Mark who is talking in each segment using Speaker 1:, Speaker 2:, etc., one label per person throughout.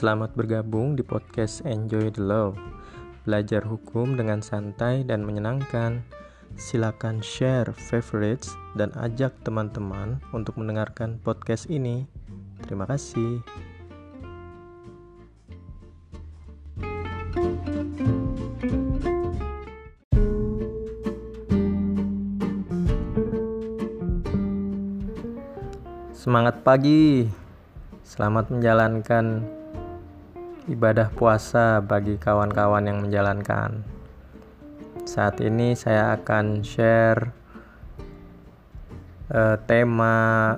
Speaker 1: Selamat bergabung di podcast Enjoy the Law. Belajar hukum dengan santai dan menyenangkan. Silakan share favorites dan ajak teman-teman untuk mendengarkan podcast ini. Terima kasih. Semangat pagi. Selamat menjalankan ibadah puasa bagi kawan-kawan yang menjalankan. Saat ini saya akan share uh, tema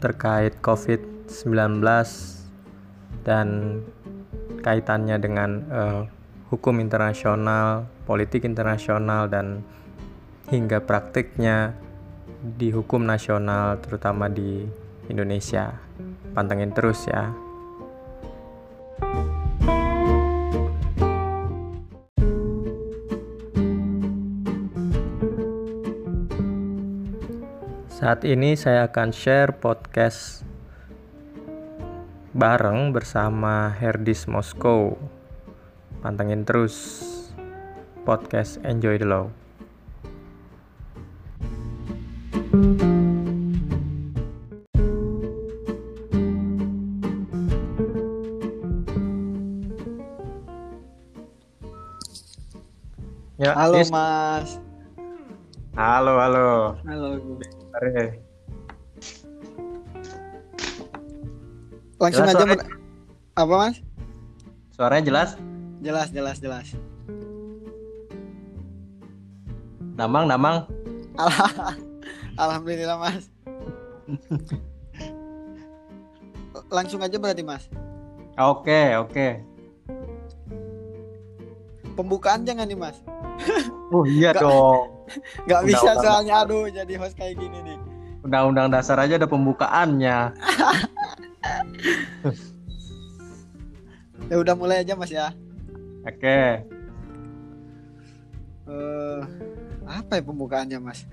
Speaker 1: terkait COVID-19 dan kaitannya dengan uh, hukum internasional, politik internasional dan hingga praktiknya di hukum nasional terutama di Indonesia. Pantengin terus ya. Saat ini saya akan share podcast bareng bersama Herdis Moskow. Pantengin terus podcast Enjoy the Law.
Speaker 2: Ya, halo Is. Mas.
Speaker 1: Halo, halo.
Speaker 2: Halo. Are. Langsung jelas aja suaranya... apa Mas?
Speaker 1: Suaranya jelas?
Speaker 2: Jelas, jelas, jelas.
Speaker 1: Damang, damang.
Speaker 2: Alhamdulillah Mas. Langsung aja berarti Mas.
Speaker 1: Oke, oke.
Speaker 2: Pembukaan jangan nih Mas.
Speaker 1: Oh iya Gak... dong.
Speaker 2: Gak bisa soalnya aduh jadi host kayak gini nih.
Speaker 1: Undang-undang dasar aja ada pembukaannya.
Speaker 2: ya udah mulai aja mas ya.
Speaker 1: Oke. Okay.
Speaker 2: Uh, apa ya pembukaannya mas?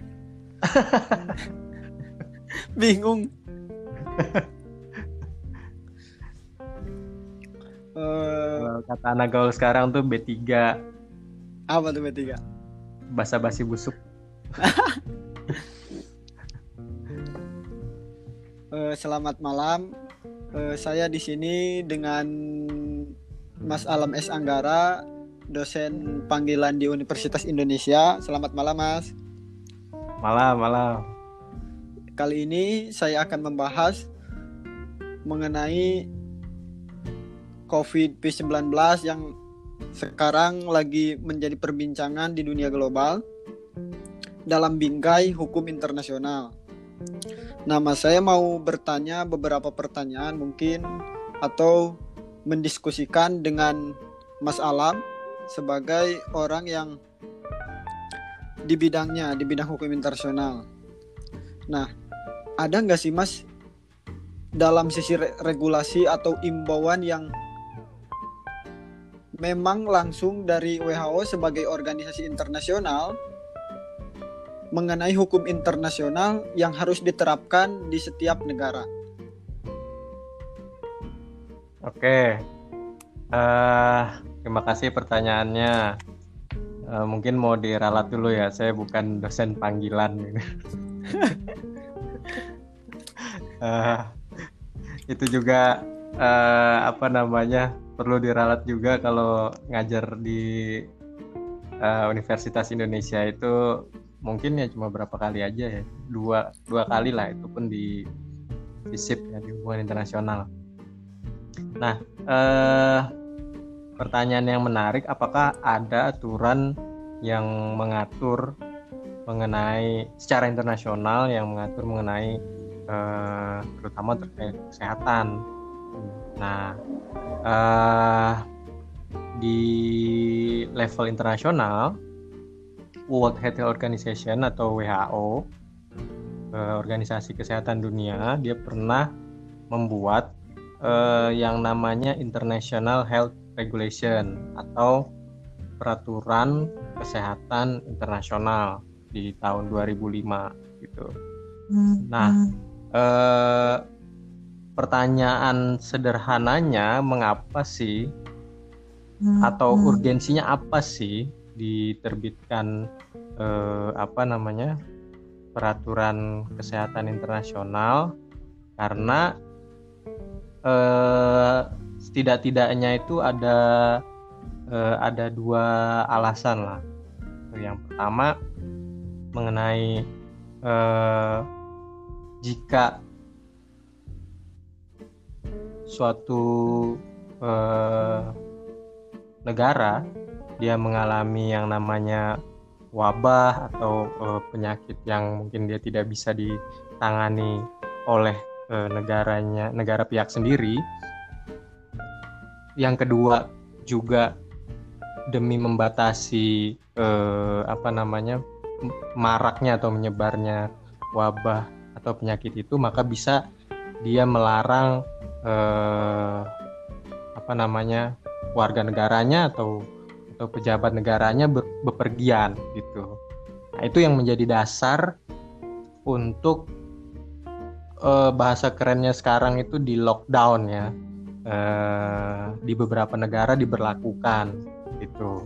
Speaker 2: Bingung.
Speaker 1: uh, kata anak gaul sekarang tuh B3.
Speaker 2: Apa tuh B3?
Speaker 1: Basa-basi busuk.
Speaker 2: uh, selamat malam. Uh, saya di sini dengan Mas Alam S Anggara, dosen panggilan di Universitas Indonesia. Selamat malam, Mas.
Speaker 1: Malam, malam.
Speaker 2: Kali ini saya akan membahas mengenai COVID-19 yang sekarang lagi menjadi perbincangan di dunia global dalam bingkai hukum internasional. Nama saya mau bertanya beberapa pertanyaan mungkin atau mendiskusikan dengan Mas Alam sebagai orang yang di bidangnya, di bidang hukum internasional. Nah, ada nggak sih Mas dalam sisi regulasi atau imbauan yang memang langsung dari WHO sebagai organisasi internasional mengenai hukum internasional yang harus diterapkan di setiap negara.
Speaker 1: Oke, uh, terima kasih pertanyaannya. Uh, mungkin mau diralat dulu ya, saya bukan dosen panggilan. uh, itu juga uh, apa namanya perlu diralat juga kalau ngajar di uh, Universitas Indonesia itu mungkin ya cuma berapa kali aja ya dua dua kali lah itu pun di FISIP ya di hubungan internasional. Nah uh, pertanyaan yang menarik apakah ada aturan yang mengatur mengenai secara internasional yang mengatur mengenai uh, terutama terkait kesehatan. Nah uh, di level internasional World Health Organization atau WHO uh, organisasi kesehatan dunia dia pernah membuat uh, yang namanya International Health Regulation atau peraturan kesehatan internasional di tahun 2005 gitu. Hmm. Nah, uh, pertanyaan sederhananya mengapa sih? Atau urgensinya apa sih diterbitkan eh, apa namanya peraturan kesehatan internasional? Karena eh, setidak-tidaknya itu ada eh, ada dua alasan lah. Yang pertama mengenai eh, jika suatu eh, negara dia mengalami yang namanya wabah atau uh, penyakit yang mungkin dia tidak bisa ditangani oleh uh, negaranya negara pihak sendiri. Yang kedua juga demi membatasi uh, apa namanya maraknya atau menyebarnya wabah atau penyakit itu maka bisa dia melarang uh, apa namanya warga negaranya atau atau pejabat negaranya ber, bepergian gitu. Nah, itu yang menjadi dasar untuk uh, bahasa kerennya sekarang itu di lockdown ya. Uh, di beberapa negara diberlakukan gitu.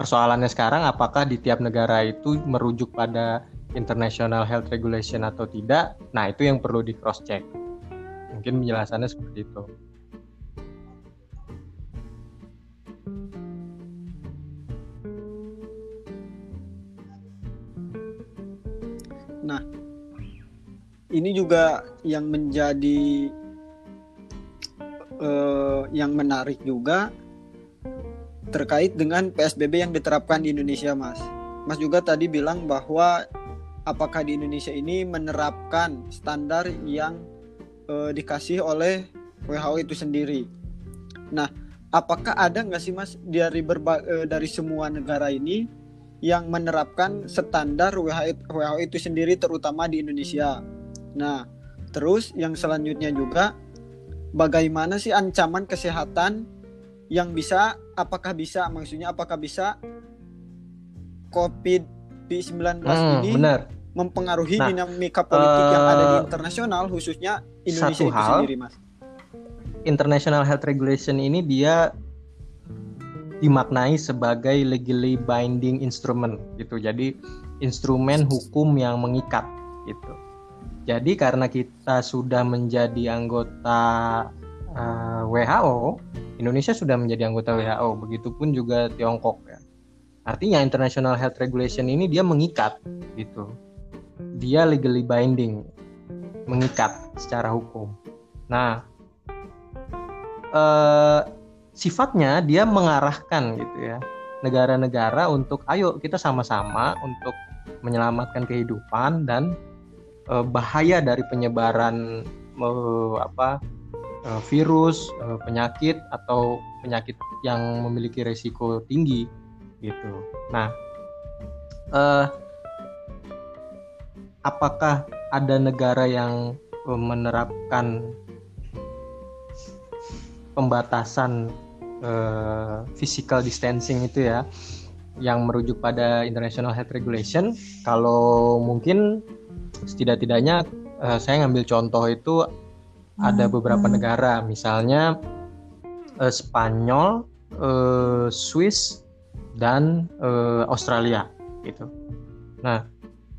Speaker 1: Persoalannya sekarang apakah di tiap negara itu merujuk pada international health regulation atau tidak? Nah, itu yang perlu di cross check. Mungkin penjelasannya seperti itu.
Speaker 2: Nah, ini juga yang menjadi uh, yang menarik juga terkait dengan PSBB yang diterapkan di Indonesia, Mas. Mas juga tadi bilang bahwa apakah di Indonesia ini menerapkan standar yang uh, dikasih oleh WHO itu sendiri. Nah, apakah ada nggak sih Mas dari berba uh, dari semua negara ini yang menerapkan standar WHO itu sendiri terutama di Indonesia. Nah, terus yang selanjutnya juga bagaimana sih ancaman kesehatan yang bisa apakah bisa maksudnya apakah bisa COVID-19 hmm, ini benar. Mempengaruhi nah, dinamika politik uh, yang ada di eh, internasional khususnya Indonesia itu hal, sendiri, Mas.
Speaker 1: International Health Regulation ini dia dimaknai sebagai legally binding instrument gitu. Jadi instrumen hukum yang mengikat gitu. Jadi karena kita sudah menjadi anggota uh, eh, WHO, Indonesia sudah menjadi anggota WHO, begitupun juga Tiongkok ya. Artinya International Health Regulation ini dia mengikat gitu. Dia legally binding, mengikat secara hukum. Nah, uh, sifatnya dia mengarahkan gitu ya negara-negara untuk ayo kita sama-sama untuk menyelamatkan kehidupan dan e, bahaya dari penyebaran e, apa e, virus, e, penyakit atau penyakit yang memiliki resiko tinggi gitu. Nah, e, apakah ada negara yang menerapkan pembatasan uh, physical distancing itu ya yang merujuk pada International Health Regulation kalau mungkin setidak-tidaknya uh, saya ngambil contoh itu ada beberapa hmm. negara misalnya uh, Spanyol, uh, Swiss dan uh, Australia gitu. Nah,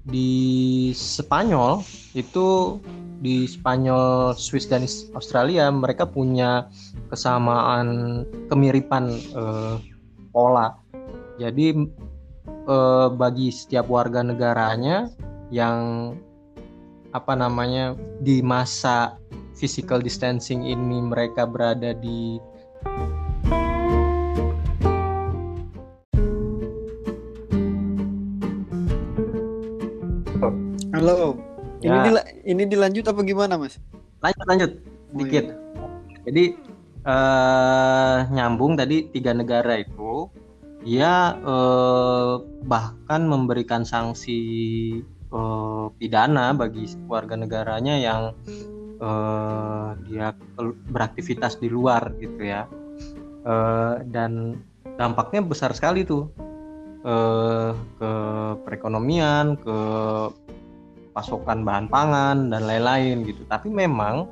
Speaker 1: di Spanyol itu di Spanyol, Swiss dan Australia mereka punya kesamaan kemiripan uh, pola. Jadi uh, bagi setiap warga negaranya yang apa namanya di masa physical distancing ini mereka berada di
Speaker 2: Halo. Ya. Ini dila ini dilanjut apa gimana, Mas?
Speaker 1: Lanjut, lanjut. Oh, Dikit. Iya. Jadi uh, nyambung tadi tiga negara itu dia uh, bahkan memberikan sanksi uh, pidana bagi warga negaranya yang uh, dia beraktivitas di luar gitu ya. Uh, dan dampaknya besar sekali tuh uh, ke perekonomian, ke pasokan bahan pangan dan lain-lain gitu. Tapi memang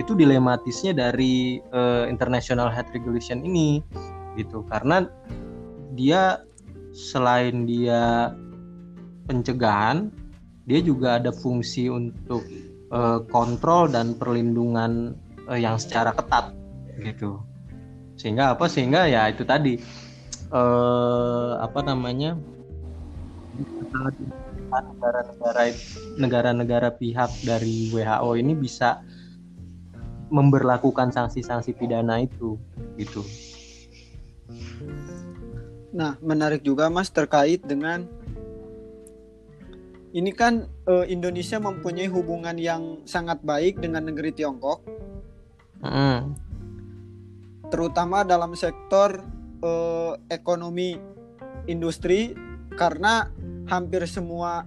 Speaker 1: itu dilematisnya dari uh, international health regulation ini gitu karena dia selain dia pencegahan, dia juga ada fungsi untuk uh, kontrol dan perlindungan uh, yang secara ketat gitu. Sehingga apa? Sehingga ya itu tadi uh, apa namanya negara-negara negara-negara pihak dari WHO ini bisa memberlakukan sanksi-sanksi pidana itu gitu.
Speaker 2: Nah, menarik juga Mas terkait dengan ini kan uh, Indonesia mempunyai hubungan yang sangat baik dengan negeri Tiongkok. Mm. Terutama dalam sektor uh, ekonomi industri karena hampir semua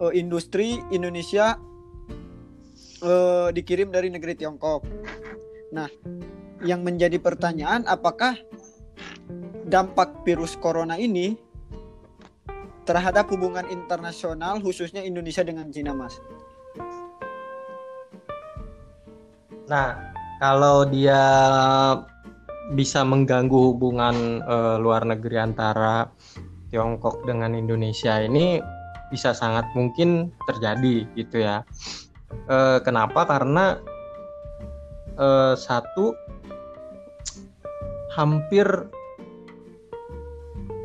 Speaker 2: uh, industri Indonesia uh, dikirim dari negeri Tiongkok. Nah, yang menjadi pertanyaan apakah dampak virus corona ini terhadap hubungan internasional khususnya Indonesia dengan Cina, Mas?
Speaker 1: Nah, kalau dia bisa mengganggu hubungan uh, luar negeri antara Tiongkok dengan Indonesia ini bisa sangat mungkin terjadi gitu ya. E, kenapa? Karena e, satu hampir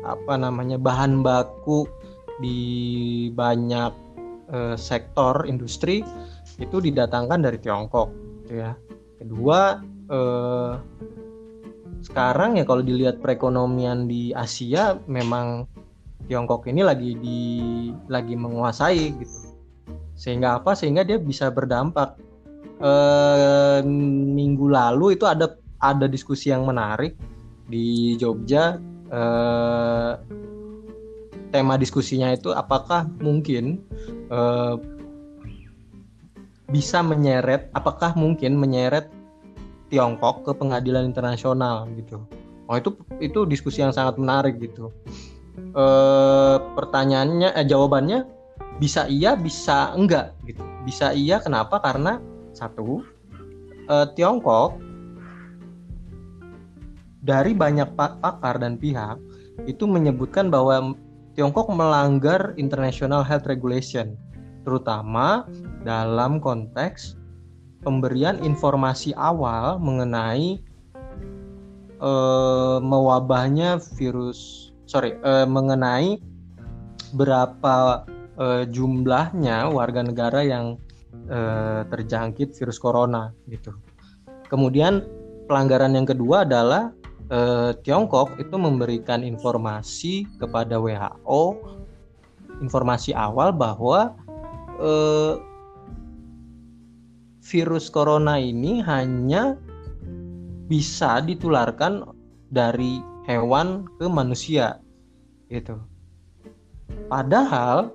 Speaker 1: apa namanya bahan baku di banyak e, sektor industri itu didatangkan dari Tiongkok, gitu ya. Kedua, e, sekarang ya kalau dilihat perekonomian di Asia memang Tiongkok ini lagi di lagi menguasai gitu sehingga apa sehingga dia bisa berdampak e, minggu lalu itu ada ada diskusi yang menarik di Jogja e, tema diskusinya itu apakah mungkin e, bisa menyeret apakah mungkin menyeret Tiongkok ke pengadilan internasional gitu. Oh itu itu diskusi yang sangat menarik gitu. E, pertanyaannya, eh, jawabannya bisa iya, bisa enggak gitu. Bisa iya, kenapa? Karena satu e, Tiongkok dari banyak pakar dan pihak itu menyebutkan bahwa Tiongkok melanggar international health regulation, terutama dalam konteks pemberian informasi awal mengenai uh, mewabahnya virus sorry uh, mengenai berapa uh, jumlahnya warga negara yang uh, terjangkit virus corona gitu. Kemudian pelanggaran yang kedua adalah Tiongkok itu memberikan informasi kepada WHO informasi awal bahwa virus corona ini hanya bisa ditularkan dari hewan ke manusia gitu. Padahal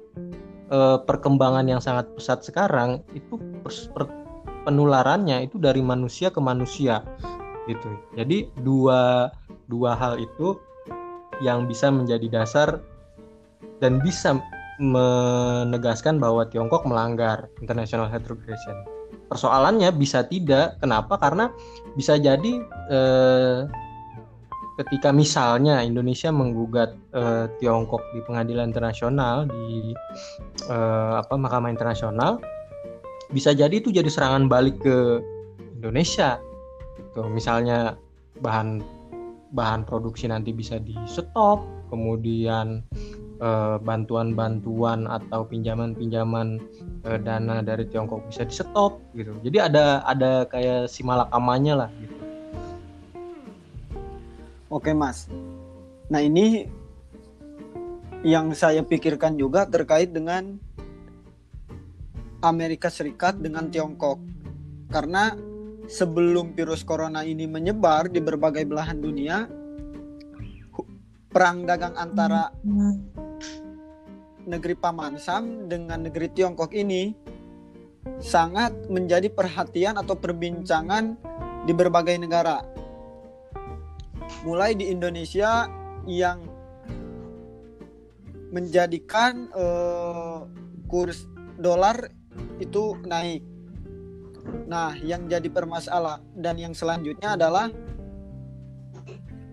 Speaker 1: eh, perkembangan yang sangat pesat sekarang itu penularannya itu dari manusia ke manusia gitu. Jadi dua dua hal itu yang bisa menjadi dasar dan bisa menegaskan bahwa Tiongkok melanggar International Health Regulation persoalannya bisa tidak kenapa karena bisa jadi eh, ketika misalnya Indonesia menggugat eh, Tiongkok di pengadilan internasional di eh, apa Mahkamah Internasional bisa jadi itu jadi serangan balik ke Indonesia tuh misalnya bahan bahan produksi nanti bisa di stop kemudian Eh, bantuan-bantuan atau pinjaman-pinjaman uh, dana dari Tiongkok bisa di stop gitu. Jadi ada ada kayak si malakamanya lah gitu.
Speaker 2: Oke mas. Nah ini yang saya pikirkan juga terkait dengan Amerika Serikat dengan Tiongkok. Karena sebelum virus corona ini menyebar di berbagai belahan dunia, perang dagang antara negeri Paman Sam dengan negeri Tiongkok ini sangat menjadi perhatian atau perbincangan di berbagai negara. Mulai di Indonesia yang menjadikan uh, kurs dolar itu naik. Nah, yang jadi permasalah dan yang selanjutnya adalah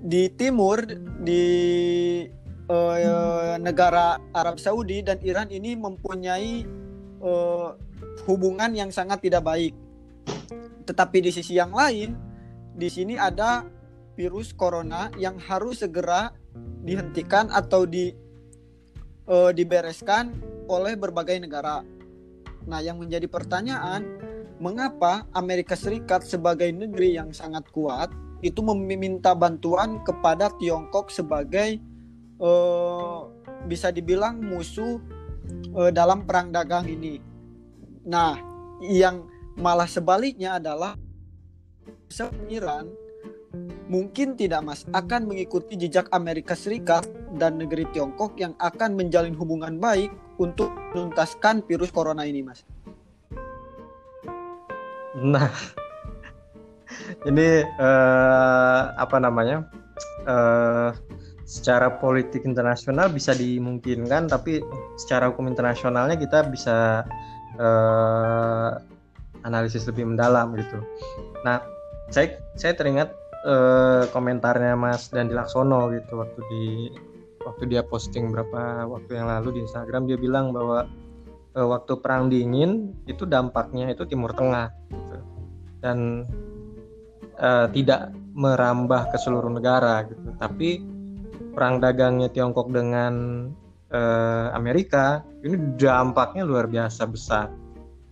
Speaker 2: di timur di uh, negara Arab Saudi dan Iran ini mempunyai uh, hubungan yang sangat tidak baik. Tetapi di sisi yang lain, di sini ada virus corona yang harus segera dihentikan atau di uh, dibereskan oleh berbagai negara. Nah, yang menjadi pertanyaan, mengapa Amerika Serikat sebagai negeri yang sangat kuat itu meminta bantuan kepada Tiongkok sebagai uh, bisa dibilang musuh uh, dalam perang dagang ini. Nah, yang malah sebaliknya adalah Iran mungkin tidak Mas akan mengikuti jejak Amerika Serikat dan negeri Tiongkok yang akan menjalin hubungan baik untuk menuntaskan virus corona ini Mas.
Speaker 1: Nah, ini uh, apa namanya? Uh, secara politik internasional bisa dimungkinkan, tapi secara hukum internasionalnya kita bisa uh, analisis lebih mendalam gitu. Nah, saya saya teringat uh, komentarnya Mas Dandi Laksono gitu waktu di waktu dia posting berapa waktu yang lalu di Instagram dia bilang bahwa uh, waktu perang dingin itu dampaknya itu Timur Tengah gitu. dan uh, tidak merambah ke seluruh negara gitu tapi perang dagangnya Tiongkok dengan uh, Amerika ini dampaknya luar biasa besar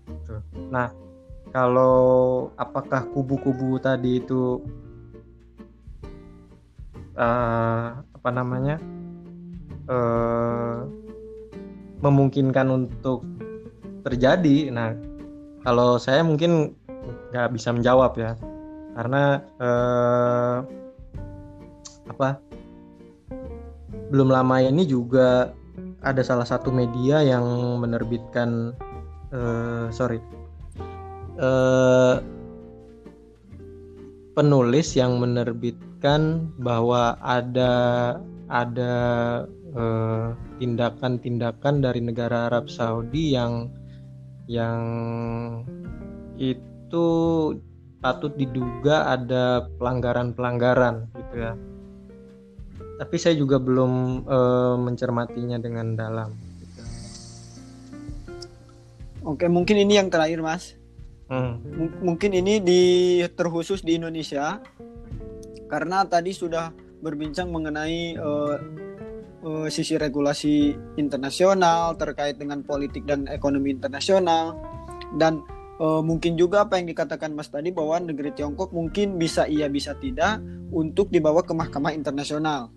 Speaker 1: gitu. nah kalau apakah kubu-kubu tadi itu uh, apa namanya uh, memungkinkan untuk terjadi. Nah, kalau saya mungkin nggak bisa menjawab ya, karena uh, apa? Belum lama ini juga ada salah satu media yang menerbitkan, uh, sorry, uh, penulis yang menerbitkan bahwa ada ada tindakan tindakan-tindakan dari negara Arab Saudi yang yang itu patut diduga ada pelanggaran-pelanggaran gitu ya. Tapi saya juga belum uh, mencermatinya dengan dalam. Gitu.
Speaker 2: Oke, mungkin ini yang terakhir, Mas. Hmm. mungkin ini di terkhusus di Indonesia karena tadi sudah berbincang mengenai uh, uh, sisi regulasi internasional terkait dengan politik dan ekonomi internasional dan uh, mungkin juga apa yang dikatakan Mas tadi bahwa negeri Tiongkok mungkin bisa iya bisa tidak untuk dibawa ke mahkamah internasional.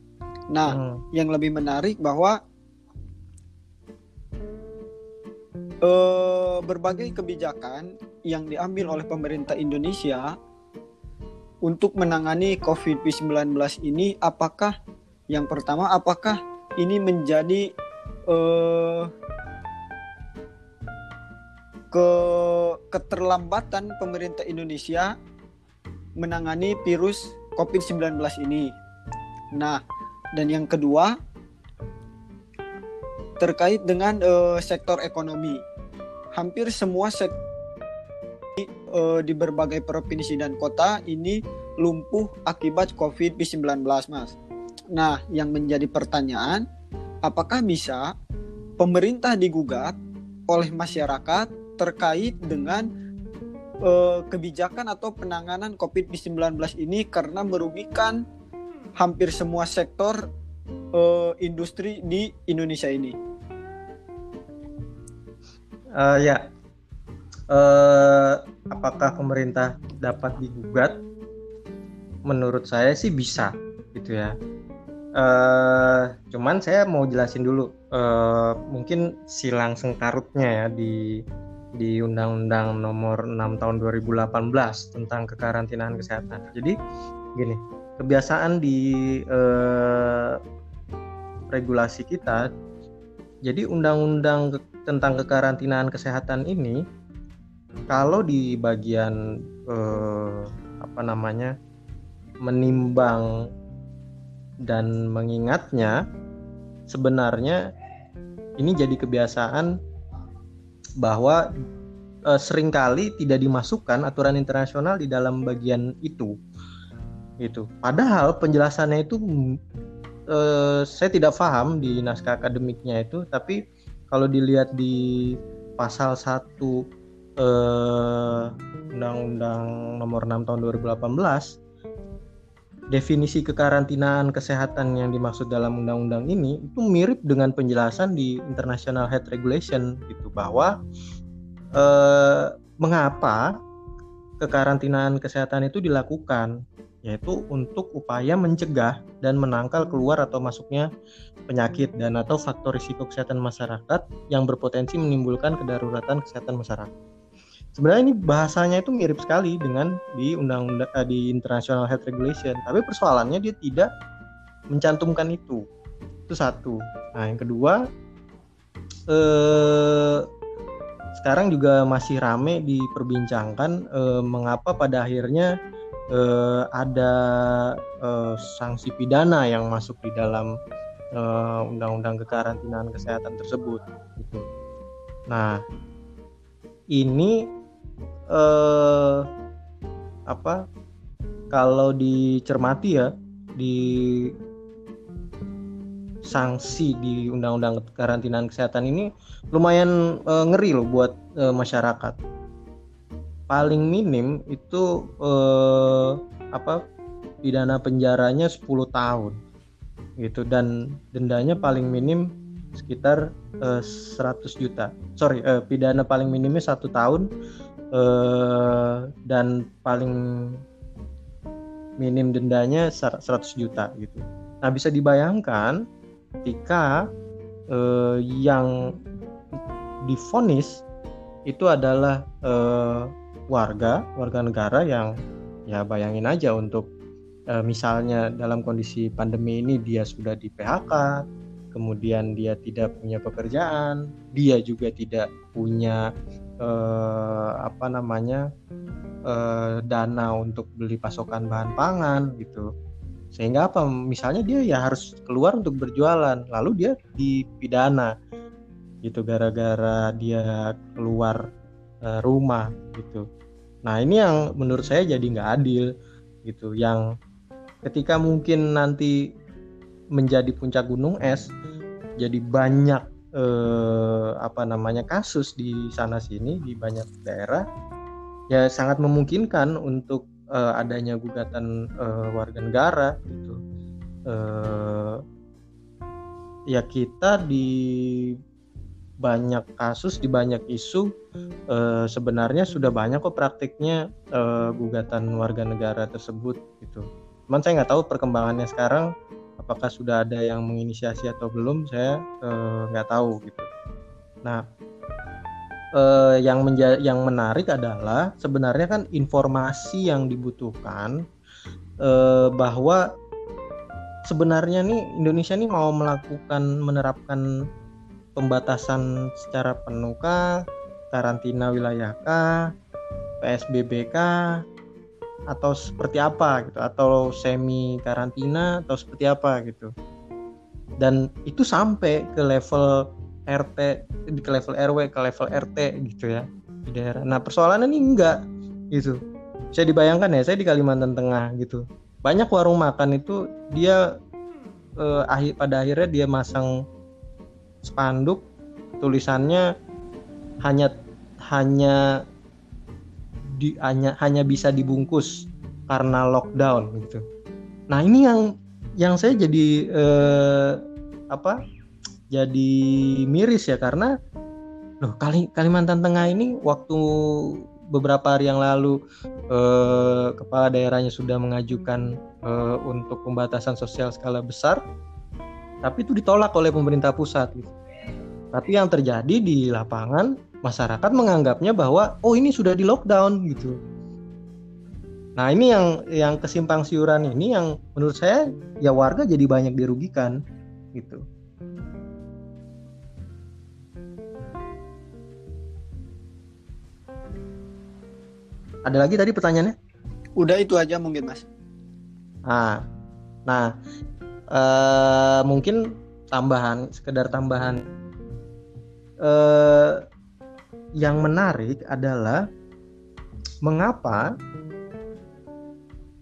Speaker 2: Nah, hmm. yang lebih menarik bahwa uh, berbagai kebijakan yang diambil oleh pemerintah Indonesia untuk menangani COVID-19 ini apakah yang pertama apakah ini menjadi uh, ke keterlambatan pemerintah Indonesia menangani virus COVID-19 ini. Nah, dan yang kedua terkait dengan uh, sektor ekonomi. Hampir semua sektor uh, di berbagai provinsi dan kota ini lumpuh akibat COVID-19, Mas. Nah, yang menjadi pertanyaan, apakah bisa pemerintah digugat oleh masyarakat terkait dengan uh, kebijakan atau penanganan COVID-19 ini karena merugikan hampir semua sektor uh, industri di Indonesia ini?
Speaker 1: Uh, ya, uh, apakah pemerintah dapat digugat? Menurut saya sih bisa, gitu ya. Uh, cuman saya mau jelasin dulu, uh, mungkin silang sengkarutnya ya di di Undang-Undang Nomor 6 Tahun 2018 tentang kekarantinaan kesehatan. Jadi gini, kebiasaan di uh, regulasi kita, jadi Undang-Undang tentang kekarantinaan kesehatan ini kalau di bagian eh, apa namanya menimbang dan mengingatnya sebenarnya ini jadi kebiasaan bahwa e, sering kali tidak dimasukkan aturan internasional di dalam bagian itu. Itu padahal penjelasannya itu e, saya tidak paham di naskah akademiknya itu tapi kalau dilihat di pasal 1 eh, Undang-Undang Nomor 6 Tahun 2018 definisi kekarantinaan kesehatan yang dimaksud dalam undang-undang ini itu mirip dengan penjelasan di International Health Regulation itu bahwa eh, mengapa kekarantinaan kesehatan itu dilakukan yaitu untuk upaya mencegah dan menangkal keluar atau masuknya penyakit dan atau faktor risiko kesehatan masyarakat yang berpotensi menimbulkan kedaruratan kesehatan masyarakat. Sebenarnya ini bahasanya itu mirip sekali dengan di undang-undang eh, di International Health Regulation, tapi persoalannya dia tidak mencantumkan itu. Itu satu. Nah, yang kedua eh, sekarang juga masih rame diperbincangkan eh, mengapa pada akhirnya uh, ada uh, sanksi pidana yang masuk di dalam uh, undang-undang kekarantinaan kesehatan tersebut. Gitu. Nah, ini uh, apa? Kalau dicermati ya di sanksi di undang-undang kekarantinaan kesehatan ini lumayan uh, ngeri loh buat uh, masyarakat paling minim itu eh, apa pidana penjaranya 10 tahun gitu dan dendanya paling minim sekitar eh, 100 juta sorry eh, pidana paling minimnya satu tahun eh, dan paling minim dendanya 100 juta gitu. Nah bisa dibayangkan ketika eh, yang difonis itu adalah eh, warga warga negara yang ya bayangin aja untuk e, misalnya dalam kondisi pandemi ini dia sudah di PHK kemudian dia tidak punya pekerjaan dia juga tidak punya e, apa namanya e, dana untuk beli pasokan bahan pangan gitu sehingga apa misalnya dia ya harus keluar untuk berjualan lalu dia dipidana gitu gara-gara dia keluar uh, rumah gitu Nah ini yang menurut saya jadi nggak adil gitu. Yang ketika mungkin nanti menjadi puncak gunung es, jadi banyak eh, apa namanya kasus di sana sini di banyak daerah, ya sangat memungkinkan untuk eh, adanya gugatan eh, warga negara gitu. Eh, ya kita di banyak kasus di banyak isu eh, sebenarnya sudah banyak kok praktiknya eh, gugatan warga negara tersebut gitu. Cuman saya nggak tahu perkembangannya sekarang apakah sudah ada yang menginisiasi atau belum saya eh, nggak eh, tahu gitu. Nah eh, yang menja yang menarik adalah sebenarnya kan informasi yang dibutuhkan eh, bahwa sebenarnya nih Indonesia nih mau melakukan menerapkan pembatasan secara penuh kah, karantina wilayah kah, PSBB kah, atau seperti apa gitu, atau semi karantina atau seperti apa gitu. Dan itu sampai ke level RT, ke level RW, ke level RT gitu ya di daerah. Nah persoalannya ini enggak gitu. Saya dibayangkan ya, saya di Kalimantan Tengah gitu. Banyak warung makan itu dia eh, akhir pada akhirnya dia masang spanduk tulisannya hanya hanya di hanya hanya bisa dibungkus karena lockdown gitu. Nah ini yang yang saya jadi eh, apa? Jadi miris ya karena loh Kali, Kalimantan Tengah ini waktu beberapa hari yang lalu eh, kepala daerahnya sudah mengajukan eh, untuk pembatasan sosial skala besar tapi itu ditolak oleh pemerintah pusat gitu. Tapi yang terjadi di lapangan masyarakat menganggapnya bahwa oh ini sudah di lockdown gitu. Nah ini yang yang kesimpang siuran ini yang menurut saya ya warga jadi banyak dirugikan gitu. Ada lagi tadi pertanyaannya?
Speaker 2: Udah itu aja mungkin mas.
Speaker 1: Nah, nah uh, mungkin tambahan sekedar tambahan uh, yang menarik adalah mengapa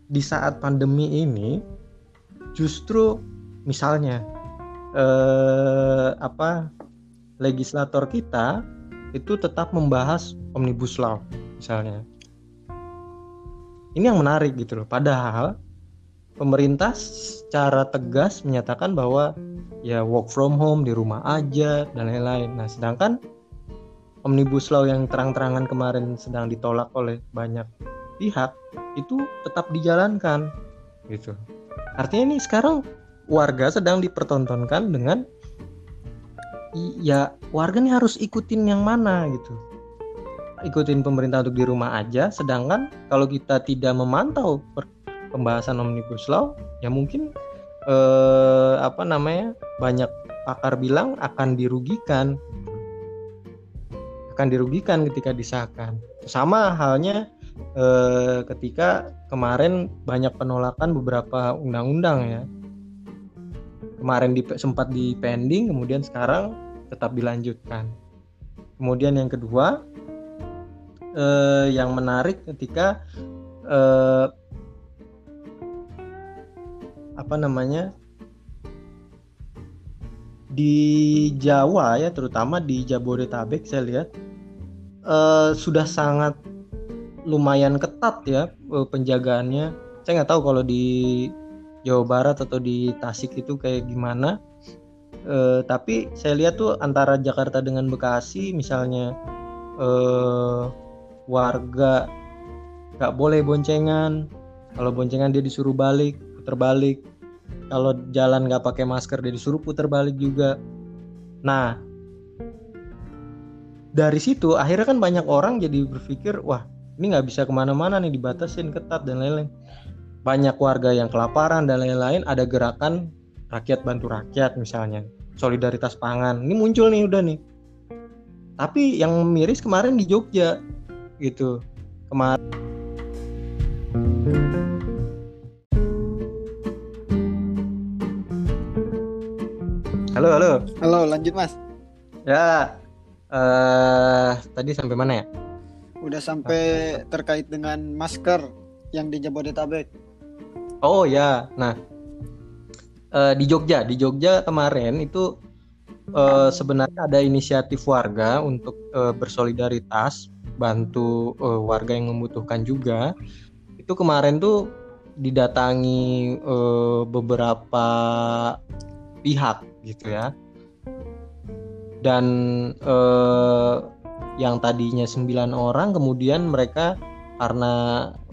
Speaker 1: di saat pandemi ini justru misalnya eh, apa legislator kita itu tetap membahas omnibus law misalnya. Ini yang menarik gitu loh. Padahal pemerintah secara tegas menyatakan bahwa ya work from home di rumah aja dan lain-lain. Nah sedangkan omnibus law yang terang-terangan kemarin sedang ditolak oleh banyak pihak itu tetap dijalankan. Gitu. Artinya ini sekarang warga sedang dipertontonkan dengan ya warga ini harus ikutin yang mana gitu. Ikutin pemerintah untuk di rumah aja sedangkan kalau kita tidak memantau pembahasan omnibus law ya mungkin eh, apa namanya banyak pakar bilang akan dirugikan akan dirugikan ketika disahkan. Sama halnya eh, ketika kemarin banyak penolakan beberapa undang-undang ya. Kemarin di, sempat di pending kemudian sekarang tetap dilanjutkan. Kemudian yang kedua eh, yang menarik ketika eh, apa namanya di Jawa ya terutama di Jabodetabek saya lihat eh, sudah sangat lumayan ketat ya eh, penjagaannya. Saya nggak tahu kalau di Jawa Barat atau di Tasik itu kayak gimana. E, tapi saya lihat tuh antara Jakarta dengan Bekasi misalnya e, warga nggak boleh boncengan. Kalau boncengan dia disuruh balik, putar balik. Kalau jalan nggak pakai masker dia disuruh putar balik juga. Nah, dari situ akhirnya kan banyak orang jadi berpikir wah ini nggak bisa ke mana-mana nih dibatasin ketat dan lain-lain. Banyak warga yang kelaparan dan lain-lain ada gerakan rakyat bantu rakyat misalnya solidaritas pangan. Ini muncul nih udah nih. Tapi yang miris kemarin di Jogja gitu. Kemarin halo halo.
Speaker 2: Halo lanjut mas.
Speaker 1: Ya uh, tadi sampai mana ya?
Speaker 2: Udah sampai terkait dengan masker yang di Jabodetabek.
Speaker 1: Oh ya, nah uh, di Jogja, di Jogja kemarin itu uh, sebenarnya ada inisiatif warga untuk uh, bersolidaritas bantu uh, warga yang membutuhkan juga. Itu kemarin tuh didatangi uh, beberapa pihak gitu ya. Dan uh, yang tadinya 9 orang kemudian mereka karena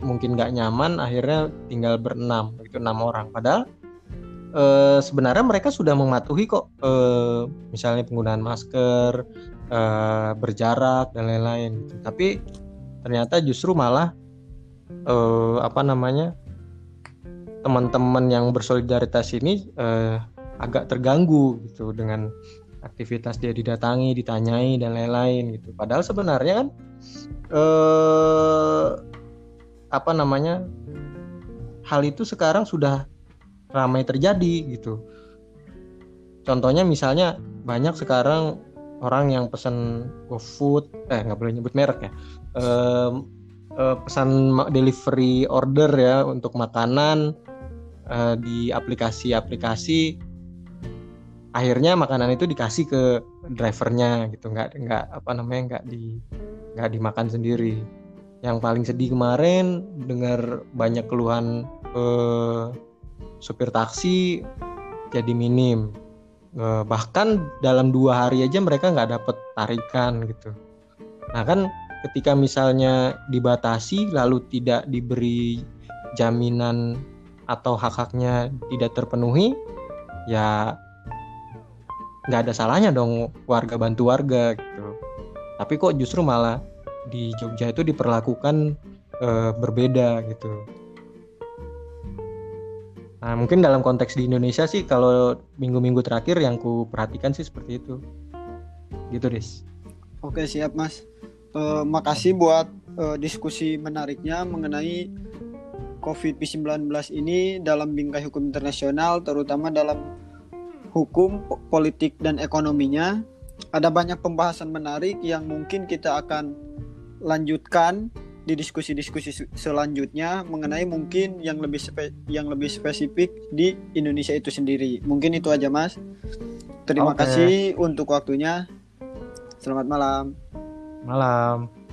Speaker 1: mungkin nggak nyaman akhirnya tinggal berenam itu enam orang padahal e, sebenarnya mereka sudah mematuhi kok e, misalnya penggunaan masker e, berjarak dan lain-lain gitu. tapi ternyata justru malah e, apa namanya teman-teman yang bersolidaritas ini e, agak terganggu gitu dengan aktivitas dia didatangi, ditanyai dan lain-lain gitu. Padahal sebenarnya kan eh, apa namanya hal itu sekarang sudah ramai terjadi gitu. Contohnya misalnya banyak sekarang orang yang pesan GoFood, eh nggak boleh nyebut merek ya, eh, pesan delivery order ya untuk makanan eh, di aplikasi-aplikasi akhirnya makanan itu dikasih ke drivernya gitu. Nggak nggak apa namanya nggak di nggak dimakan sendiri. Yang paling sedih kemarin dengar banyak keluhan eh, supir taksi jadi minim. Eh, bahkan dalam dua hari aja mereka nggak dapet tarikan gitu. Nah kan ketika misalnya dibatasi lalu tidak diberi jaminan atau hak-haknya tidak terpenuhi ya nggak ada salahnya dong warga bantu warga gitu. Tapi kok justru malah di Jogja itu diperlakukan e, berbeda gitu. Nah mungkin dalam konteks di Indonesia sih kalau minggu-minggu terakhir yang ku perhatikan sih seperti itu. Gitu Des.
Speaker 2: Oke siap mas. E, makasih buat e, diskusi menariknya mengenai COVID-19 ini dalam bingkai hukum internasional terutama dalam hukum, politik dan ekonominya. ada banyak pembahasan menarik yang mungkin kita akan lanjutkan di diskusi-diskusi selanjutnya mengenai mungkin yang lebih spe yang lebih spesifik di Indonesia itu sendiri. Mungkin itu aja, Mas. Terima okay. kasih untuk waktunya. Selamat malam.
Speaker 1: Malam.